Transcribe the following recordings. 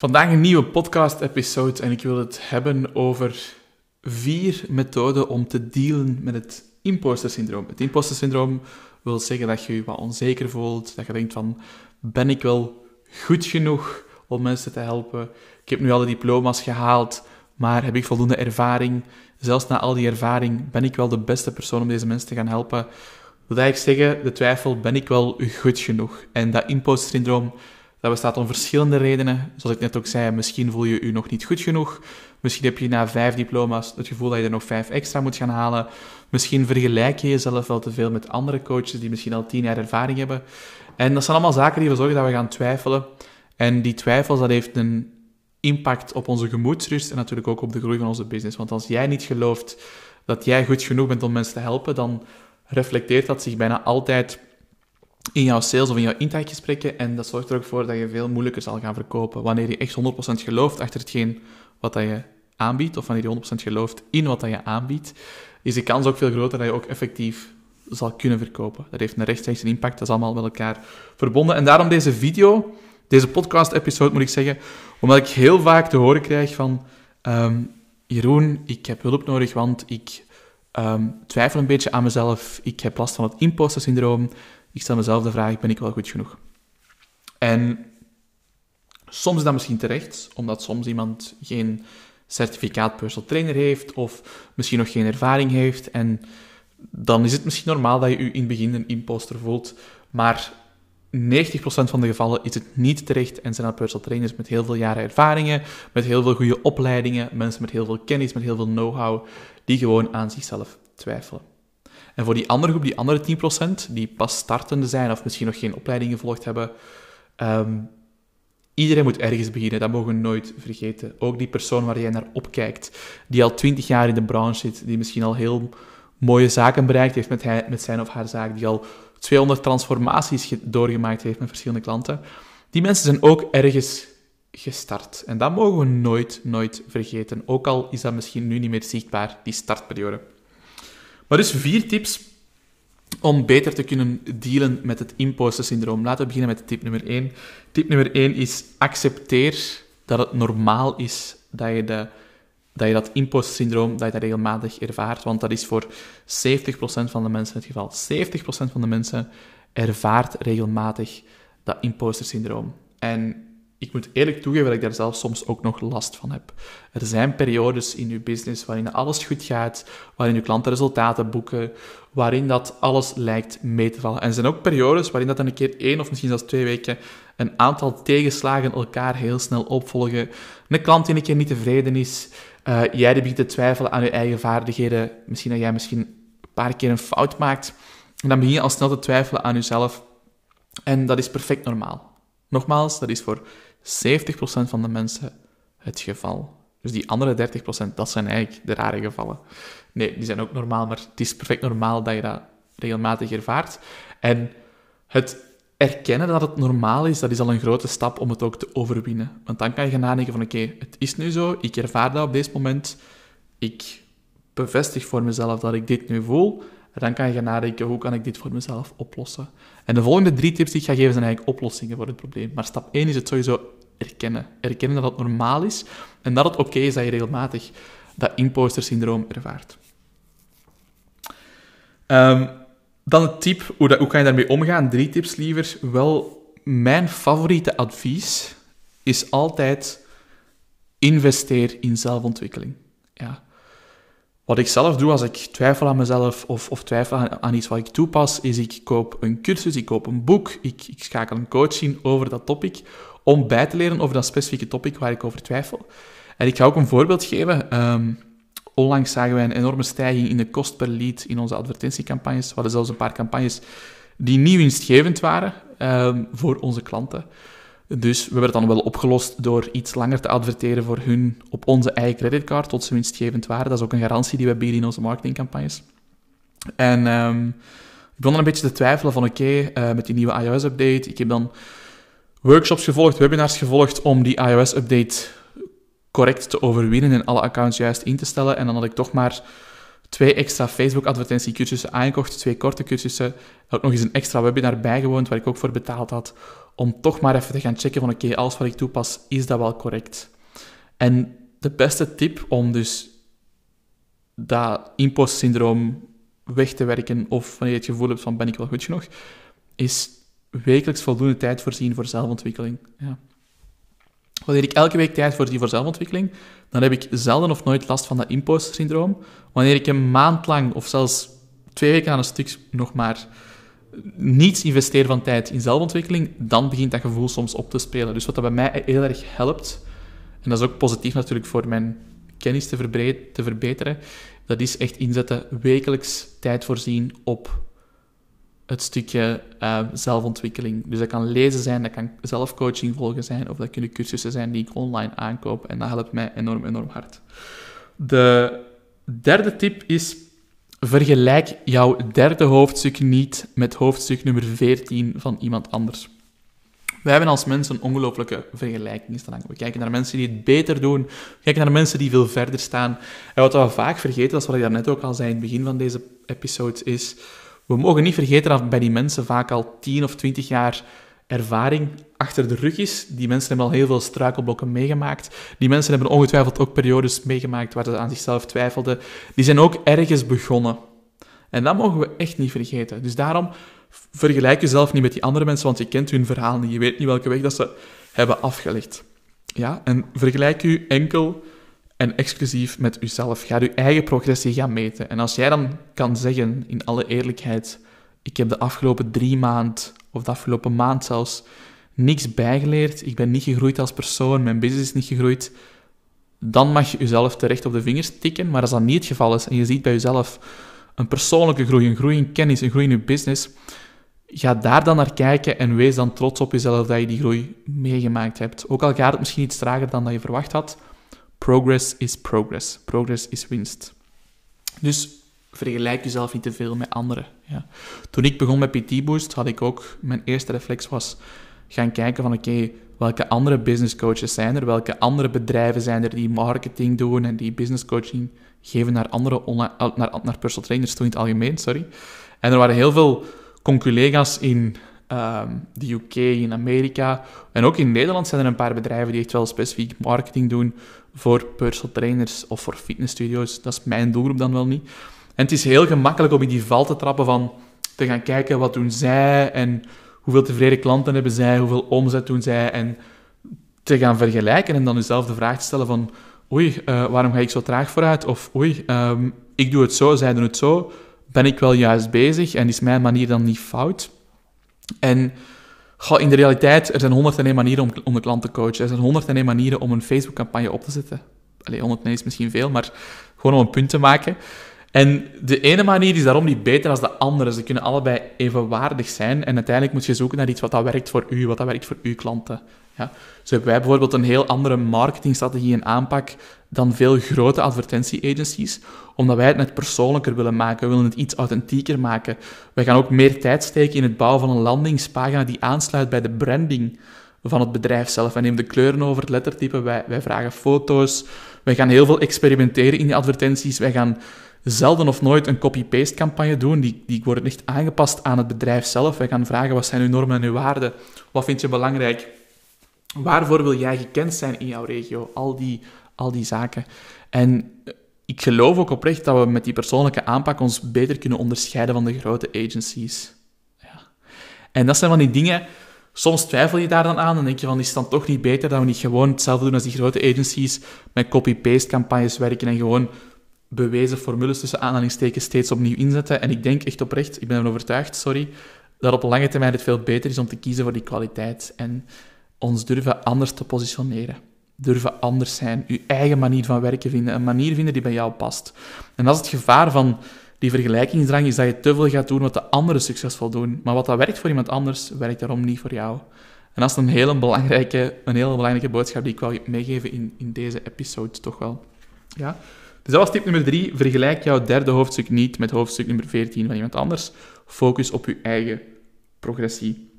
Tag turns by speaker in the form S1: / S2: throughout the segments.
S1: Vandaag een nieuwe podcast-episode en ik wil het hebben over vier methoden om te dealen met het imposter-syndroom. Het imposter-syndroom wil zeggen dat je je wat onzeker voelt, dat je denkt van, ben ik wel goed genoeg om mensen te helpen? Ik heb nu alle diploma's gehaald, maar heb ik voldoende ervaring? Zelfs na al die ervaring, ben ik wel de beste persoon om deze mensen te gaan helpen? Wil eigenlijk zeggen, de twijfel, ben ik wel goed genoeg? En dat imposter-syndroom dat bestaat om verschillende redenen. Zoals ik net ook zei, misschien voel je je nog niet goed genoeg. Misschien heb je na vijf diploma's het gevoel dat je er nog vijf extra moet gaan halen. Misschien vergelijk je jezelf wel te veel met andere coaches die misschien al tien jaar ervaring hebben. En dat zijn allemaal zaken die ervoor zorgen dat we gaan twijfelen. En die twijfels, dat heeft een impact op onze gemoedsrust en natuurlijk ook op de groei van onze business. Want als jij niet gelooft dat jij goed genoeg bent om mensen te helpen, dan reflecteert dat zich bijna altijd in jouw sales of in jouw intakegesprekken. En dat zorgt er ook voor dat je veel moeilijker zal gaan verkopen. Wanneer je echt 100% gelooft achter hetgeen wat dat je aanbiedt, of wanneer je 100% gelooft in wat dat je aanbiedt, is de kans ook veel groter dat je ook effectief zal kunnen verkopen. Dat heeft een rechtstreeks impact, dat is allemaal met elkaar verbonden. En daarom deze video, deze podcast-episode moet ik zeggen, omdat ik heel vaak te horen krijg van ehm, Jeroen, ik heb hulp nodig, want ik ehm, twijfel een beetje aan mezelf, ik heb last van het imposter-syndroom, ik stel mezelf de vraag, ben ik wel goed genoeg? En soms is dat misschien terecht, omdat soms iemand geen certificaat personal trainer heeft of misschien nog geen ervaring heeft. En dan is het misschien normaal dat je je in het begin een imposter voelt. Maar 90% van de gevallen is het niet terecht en zijn dat personal trainers met heel veel jaren ervaringen, met heel veel goede opleidingen, mensen met heel veel kennis, met heel veel know-how, die gewoon aan zichzelf twijfelen. En voor die andere groep, die andere 10%, die pas startende zijn of misschien nog geen opleiding gevolgd hebben, um, iedereen moet ergens beginnen. Dat mogen we nooit vergeten. Ook die persoon waar jij naar opkijkt, die al 20 jaar in de branche zit, die misschien al heel mooie zaken bereikt heeft met zijn of haar zaak, die al 200 transformaties doorgemaakt heeft met verschillende klanten. Die mensen zijn ook ergens gestart. En dat mogen we nooit, nooit vergeten. Ook al is dat misschien nu niet meer zichtbaar, die startperiode. Maar dus vier tips om beter te kunnen dealen met het imposter-syndroom. Laten we beginnen met tip nummer 1. Tip nummer 1 is accepteer dat het normaal is dat je, de, dat, je dat imposter-syndroom dat je dat regelmatig ervaart, want dat is voor 70% van de mensen het geval. 70% van de mensen ervaart regelmatig dat imposter-syndroom. En ik moet eerlijk toegeven dat ik daar zelf soms ook nog last van heb. Er zijn periodes in uw business waarin alles goed gaat, waarin uw klanten resultaten boeken, waarin dat alles lijkt mee te vallen. En er zijn ook periodes waarin dat dan een keer één of misschien zelfs twee weken een aantal tegenslagen elkaar heel snel opvolgen. Een klant die een keer niet tevreden is, uh, jij die begint te twijfelen aan je eigen vaardigheden, misschien dat jij misschien een paar keer een fout maakt, en dan begin je al snel te twijfelen aan jezelf. En dat is perfect normaal. Nogmaals, dat is voor 70% van de mensen het geval. Dus die andere 30%, dat zijn eigenlijk de rare gevallen. Nee, die zijn ook normaal, maar het is perfect normaal dat je dat regelmatig ervaart. En het erkennen dat het normaal is, dat is al een grote stap om het ook te overwinnen. Want dan kan je gaan nadenken van oké, het is nu zo, ik ervaar dat op dit moment, ik bevestig voor mezelf dat ik dit nu voel, en dan kan je gaan nadenken, hoe kan ik dit voor mezelf oplossen? En de volgende drie tips die ik ga geven zijn eigenlijk oplossingen voor het probleem. Maar stap 1 is het sowieso erkennen. Erkennen dat het normaal is en dat het oké is dat je regelmatig dat imposter-syndroom ervaart. Um, dan het tip, hoe, dat, hoe kan je daarmee omgaan? Drie tips liever. Wel, mijn favoriete advies is altijd investeer in zelfontwikkeling. Ja. Wat ik zelf doe als ik twijfel aan mezelf of, of twijfel aan, aan, iets wat ik toepas, is ik koop een cursus, ik koop een boek, ik, ik schakel een coach in over dat topic, om bij te leren over dat specifieke topic waar ik over twijfel. En ik ga ook een voorbeeld geven. Um, onlangs zagen wij een enorme stijging in de kost per lead in onze advertentiecampagnes. We hadden zelfs een paar campagnes die niet winstgevend waren um, voor onze klanten. Dus we het dan wel opgelost door iets langer te adverteren voor hun op onze eigen creditcard tot ze winstgevend waren. Dat is ook een garantie die we bieden in onze marketingcampagnes. En um, ik begon dan een beetje te twijfelen van oké, uh, met die nieuwe iOS-update. Ik heb dan workshops gevolgd, webinars gevolgd om die iOS-update correct te overwinnen en alle accounts juist in te stellen. En dan had ik toch maar twee extra Facebook-advertentiecursussen aangekocht, twee korte cursussen, ook nog eens een extra webinar bijgewoond waar ik ook voor betaald had, om toch maar even te gaan checken van oké, alles wat ik toepas, is dat wel correct? En de beste tip om dus dat impost-syndroom weg te werken, of wanneer je het gevoel hebt van ben ik wel goed genoeg, is wekelijks voldoende tijd voorzien voor zelfontwikkeling. Ja. Wanneer ik elke week tijd voorzie voor zelfontwikkeling, dan heb ik zelden of nooit last van dat imposter-syndroom. Wanneer ik een maand lang, of zelfs twee weken aan een stuk, nog maar niets investeer van tijd in zelfontwikkeling, dan begint dat gevoel soms op te spelen. Dus wat dat bij mij heel erg helpt, en dat is ook positief natuurlijk voor mijn kennis te, te verbeteren, dat is echt inzetten, wekelijks tijd voorzien op het stukje uh, zelfontwikkeling. Dus dat kan lezen zijn, dat kan zelfcoaching volgen zijn, of dat kunnen cursussen zijn die ik online aankoop. En dat helpt mij enorm, enorm hard. De derde tip is, vergelijk jouw derde hoofdstuk niet met hoofdstuk nummer 14 van iemand anders. Wij hebben als mensen een ongelooflijke vergelijkingsdrang. We kijken naar mensen die het beter doen. We kijken naar mensen die veel verder staan. En wat we vaak vergeten, dat is wat ik daarnet ook al zei in het begin van deze episode, is we mogen niet vergeten dat bij die mensen vaak al 10 of 20 jaar ervaring achter de rug is. Die mensen hebben al heel veel struikelblokken meegemaakt. Die mensen hebben ongetwijfeld ook periodes meegemaakt waar ze aan zichzelf twijfelden. Die zijn ook ergens begonnen. En dat mogen we echt niet vergeten. Dus daarom vergelijk jezelf niet met die andere mensen, want je kent hun verhaal niet. Je weet niet welke weg dat ze hebben afgelegd. Ja? En vergelijk u enkel en exclusief met uzelf. Ga je eigen progressie gaan meten. En als jij dan kan zeggen, in alle eerlijkheid, ik heb de afgelopen drie maanden, of de afgelopen maand zelfs, niks bijgeleerd, ik ben niet gegroeid als persoon, mijn business is niet gegroeid, dan mag je jezelf terecht op de vingers tikken. Maar als dat niet het geval is en je ziet bij jezelf een persoonlijke groei, een groei in kennis, een groei in je business, ga daar dan naar kijken en wees dan trots op jezelf dat je die groei meegemaakt hebt. Ook al gaat het misschien iets trager dan dat je verwacht had, Progress is progress. Progress is winst. Dus vergelijk jezelf niet te veel met anderen. Ja. Toen ik begon met PT Boost, had ik ook... Mijn eerste reflex was gaan kijken van... Oké, welke andere business coaches zijn er? Welke andere bedrijven zijn er die marketing doen en die business coaching geven naar andere naar, naar personal trainers toe in het algemeen, sorry. En er waren heel veel conculega's in Ehm, de UK, in Amerika. En ook in Nederland zijn er een paar bedrijven die echt wel specifiek marketing doen voor personal trainers of voor fitnessstudios. Dat is mijn doelgroep dan wel niet. En het is heel gemakkelijk om in die val te trappen van te gaan kijken wat doen zij en hoeveel tevreden klanten hebben zij, hoeveel omzet doen zij en te gaan vergelijken en dan jezelf de vraag te stellen van oei, uh, waarom ga ik zo traag vooruit? Of oei, um, ik doe het zo, zij doen het zo. Ben ik wel juist bezig en is mijn manier dan niet fout? En in de realiteit, er zijn 101 manieren om, om de klant te coachen. Er zijn 101 manieren om een Facebook-campagne op te zetten. Allee, 101 is misschien veel, maar gewoon om een punt te maken. En de ene manier is daarom niet beter dan de andere. Ze kunnen allebei evenwaardig zijn. En uiteindelijk moet je zoeken naar iets wat dat werkt voor u, wat dat werkt voor uw klanten. Ja. Zo hebben wij bijvoorbeeld een heel andere marketingstrategie en aanpak dan veel grote advertentie-agencies, omdat wij het net persoonlijker willen maken. We willen het iets authentieker maken. Wij gaan ook meer tijd steken in het bouwen van een landingspagina die aansluit bij de branding van het bedrijf zelf. Wij nemen de kleuren over, het lettertype, wij, wij vragen foto's. Wij gaan heel veel experimenteren in die advertenties. Wij gaan zelden of nooit een copy-paste campagne doen. Die, die worden echt aangepast aan het bedrijf zelf. Wij gaan vragen, wat zijn uw normen en uw waarden? Wat vind je belangrijk? Waarvoor wil jij gekend zijn in jouw regio? Al die, al die zaken. En ik geloof ook oprecht dat we met die persoonlijke aanpak ons beter kunnen onderscheiden van de grote agencies. Ja. En dat zijn van die dingen... Soms twijfel je daar dan aan en denk je van, is het dan toch niet beter dat we niet gewoon hetzelfde doen als die grote agencies, met copy-paste campagnes werken en gewoon bewezen formules tussen aanhalingstekens steeds opnieuw inzetten. En ik denk echt oprecht, ik ben ervan overtuigd, sorry, dat op lange termijn het veel beter is om te kiezen voor die kwaliteit en ons durven anders te positioneren. Durven anders zijn, uw eigen manier van werken vinden, een manier vinden die bij jou past. En dat is het gevaar van die vergelijkingsdrang, is dat je te veel gaat doen wat de anderen succesvol doen. Maar wat dat werkt voor iemand anders, werkt daarom niet voor jou. En dat is een hele belangrijke, een hele belangrijke boodschap die ik wil meegeven in, in deze episode, toch wel. Ja? Dus dat was tip nummer drie. Vergelijk jouw derde hoofdstuk niet met hoofdstuk nummer 14 van iemand anders. Focus op je eigen progressie.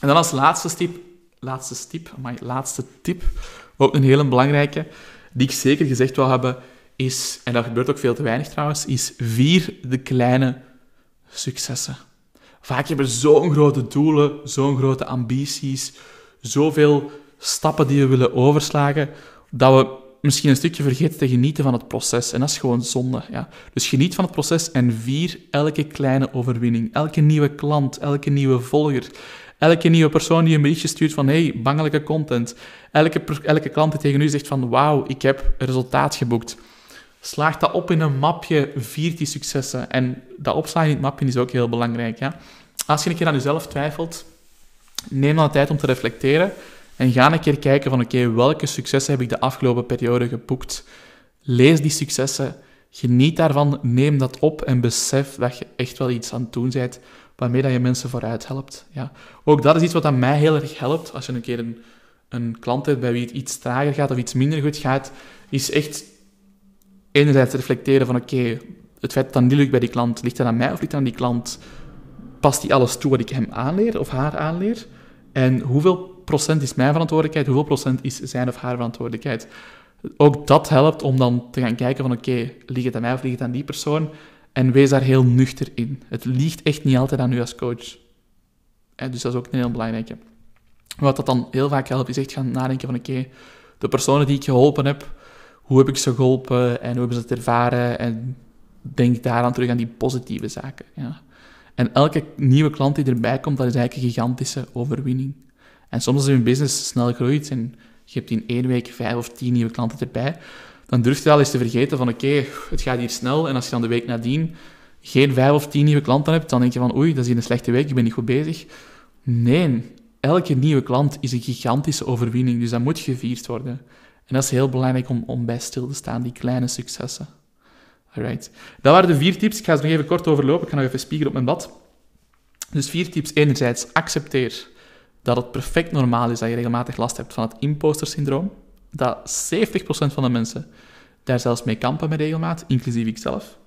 S1: En dan als laatste tip, laatste tip, my laatste tip, ook een hele belangrijke, die ik zeker gezegd wil hebben, is, en dat gebeurt ook veel te weinig trouwens, is vier de kleine successen. Vaak hebben we zo'n grote doelen, zo'n grote ambities, zoveel stappen die we willen overslagen, dat we misschien een stukje vergeten te genieten van het proces. En dat is gewoon zonde. Ja. Dus geniet van het proces en vier elke kleine overwinning. Elke nieuwe klant, elke nieuwe volger, elke nieuwe persoon die een berichtje stuurt van hey, bangelijke content. Elke, elke klant die tegen u zegt van wauw, ik heb resultaat geboekt. Slaag dat op in een mapje, vier die successen. En dat opslaan in het mapje is ook heel belangrijk. Ja. Als je een keer aan jezelf twijfelt, neem dan de tijd om te reflecteren en ga een keer kijken van oké, welke successen heb ik de afgelopen periode geboekt? Lees die successen, geniet daarvan, neem dat op en besef dat je echt wel iets aan het doen bent waarmee dat je mensen vooruit helpt. Ja. Ook dat is iets wat aan mij heel erg helpt. Als je een keer een, een klant hebt bij wie het iets trager gaat of iets minder goed gaat, is echt enerzijds reflecteren van oké, het feit dat dat niet lukt bij die klant, ligt dat aan mij of ligt dat aan die klant? Past die alles toe wat ik hem aanleer of haar aanleer? En hoeveel procent is mijn verantwoordelijkheid, hoeveel procent is zijn of haar verantwoordelijkheid. Ook dat helpt om dan te gaan kijken van oké, okay, ligt het aan mij of ligt het aan die persoon? En wees daar heel nuchter in. Het ligt echt niet altijd aan u als coach. En dus dat is ook een heel belangrijke. Wat dat dan heel vaak helpt, is echt gaan nadenken van oké, de personen die ik geholpen heb, hoe heb ik ze geholpen en hoe hebben ze het ervaren? En denk daaraan terug aan die positieve zaken. Ja. En elke nieuwe klant die erbij komt, dat is eigenlijk een gigantische overwinning. En soms als je business snel groeit en je hebt in één week vijf of tien nieuwe klanten erbij, dan durf je wel eens te vergeten van oké, het gaat hier snel. En als je dan de week nadien geen vijf of tien nieuwe klanten hebt, dan denk je van oei, dat is hier een slechte week, ik ben niet goed bezig. Nee, elke nieuwe klant is een gigantische overwinning, dus dat moet gevierd worden. En dat is heel belangrijk om, om bij stil te staan, die kleine successen. Alright. Dat waren de vier tips. Ik ga ze nog even kort overlopen. Ik ga nog even spiegelen op mijn bad. Dus vier tips. Enerzijds, accepteer dat het perfect normaal is dat je regelmatig last hebt van het imposter-syndroom. Dat 70% van de mensen daar zelfs mee kampen met regelmaat, inclusief ikzelf.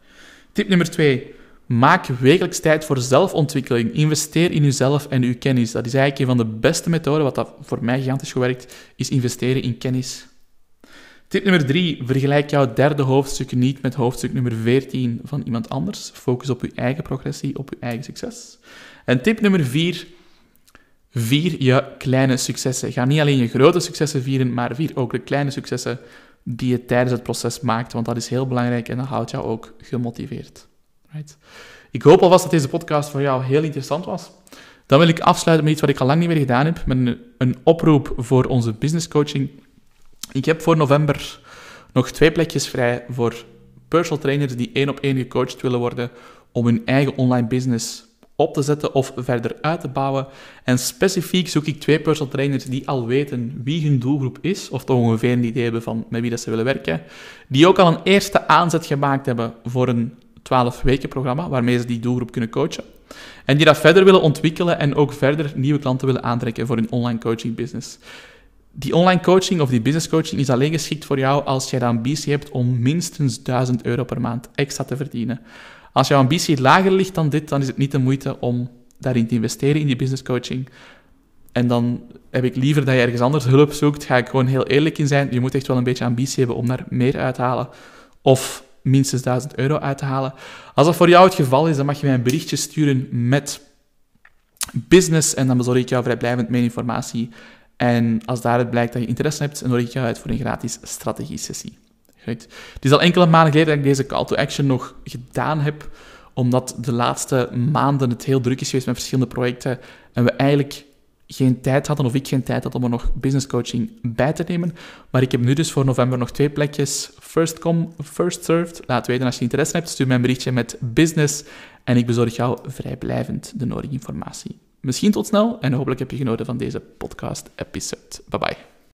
S1: Tip nummer 2. Maak wekelijks tijd voor zelfontwikkeling. Investeer in jezelf en uw kennis. Dat is eigenlijk een van de beste methoden, wat dat voor mij gigantisch gewerkt, is investeren in kennis. Tip nummer 3. Vergelijk jouw derde hoofdstuk niet met hoofdstuk nummer 14 van iemand anders. Focus op je eigen progressie, op je eigen succes. En tip nummer 4. Vier je kleine successen. Ga niet alleen je grote successen vieren, maar vier ook de kleine successen die je tijdens het proces maakt, want dat is heel belangrijk en dat houdt jou ook gemotiveerd. Right? Ik hoop alvast dat deze podcast voor jou heel interessant was. Dan wil ik afsluiten met iets wat ik al lang niet meer gedaan heb, met een, oproep voor onze business coaching. Ik heb voor november nog twee plekjes vrij voor personal trainers die één op één gecoacht willen worden om hun eigen online business op te zetten of verder uit te bouwen. En specifiek zoek ik twee personal trainers die al weten wie hun doelgroep is, of toch ongeveer een idee hebben van met wie dat ze willen werken, die ook al een eerste aanzet gemaakt hebben voor een 12-weken programma, waarmee ze die doelgroep kunnen coachen. En die dat verder willen ontwikkelen en ook verder nieuwe klanten willen aantrekken voor hun online coaching business. Die online coaching of die business coaching is alleen geschikt voor jou als jij de ambitie hebt om minstens 1000 euro per maand extra te verdienen. Als jouw ambitie lager ligt dan dit, dan is het niet de moeite om daarin te investeren, in die business coaching. En dan heb ik liever dat je ergens anders hulp zoekt. Ga ik gewoon heel eerlijk in zijn. Je moet echt wel een beetje ambitie hebben om daar meer uit te halen. Of minstens 1000 euro uit te halen. Als dat voor jou het geval is, dan mag je mij een berichtje sturen met business. En dan bezorg ik jou vrijblijvend meer informatie. En als daaruit blijkt dat je interesse hebt, dan nodig ik jou uit voor een gratis strategie-sessie. Het is al enkele maanden geleden dat ik deze call to action nog gedaan heb, omdat de laatste maanden het heel druk is geweest met verschillende projecten en we eigenlijk geen tijd hadden, of ik geen tijd had om er nog business coaching bij te nemen. Maar ik heb nu dus voor november nog twee plekjes. First come, first served. Laat weten als je interesse hebt. Stuur mij een berichtje met business en ik bezorg jou vrijblijvend de nodige informatie. Misschien tot snel en hopelijk heb je genoten van deze podcast-episode. Bye bye.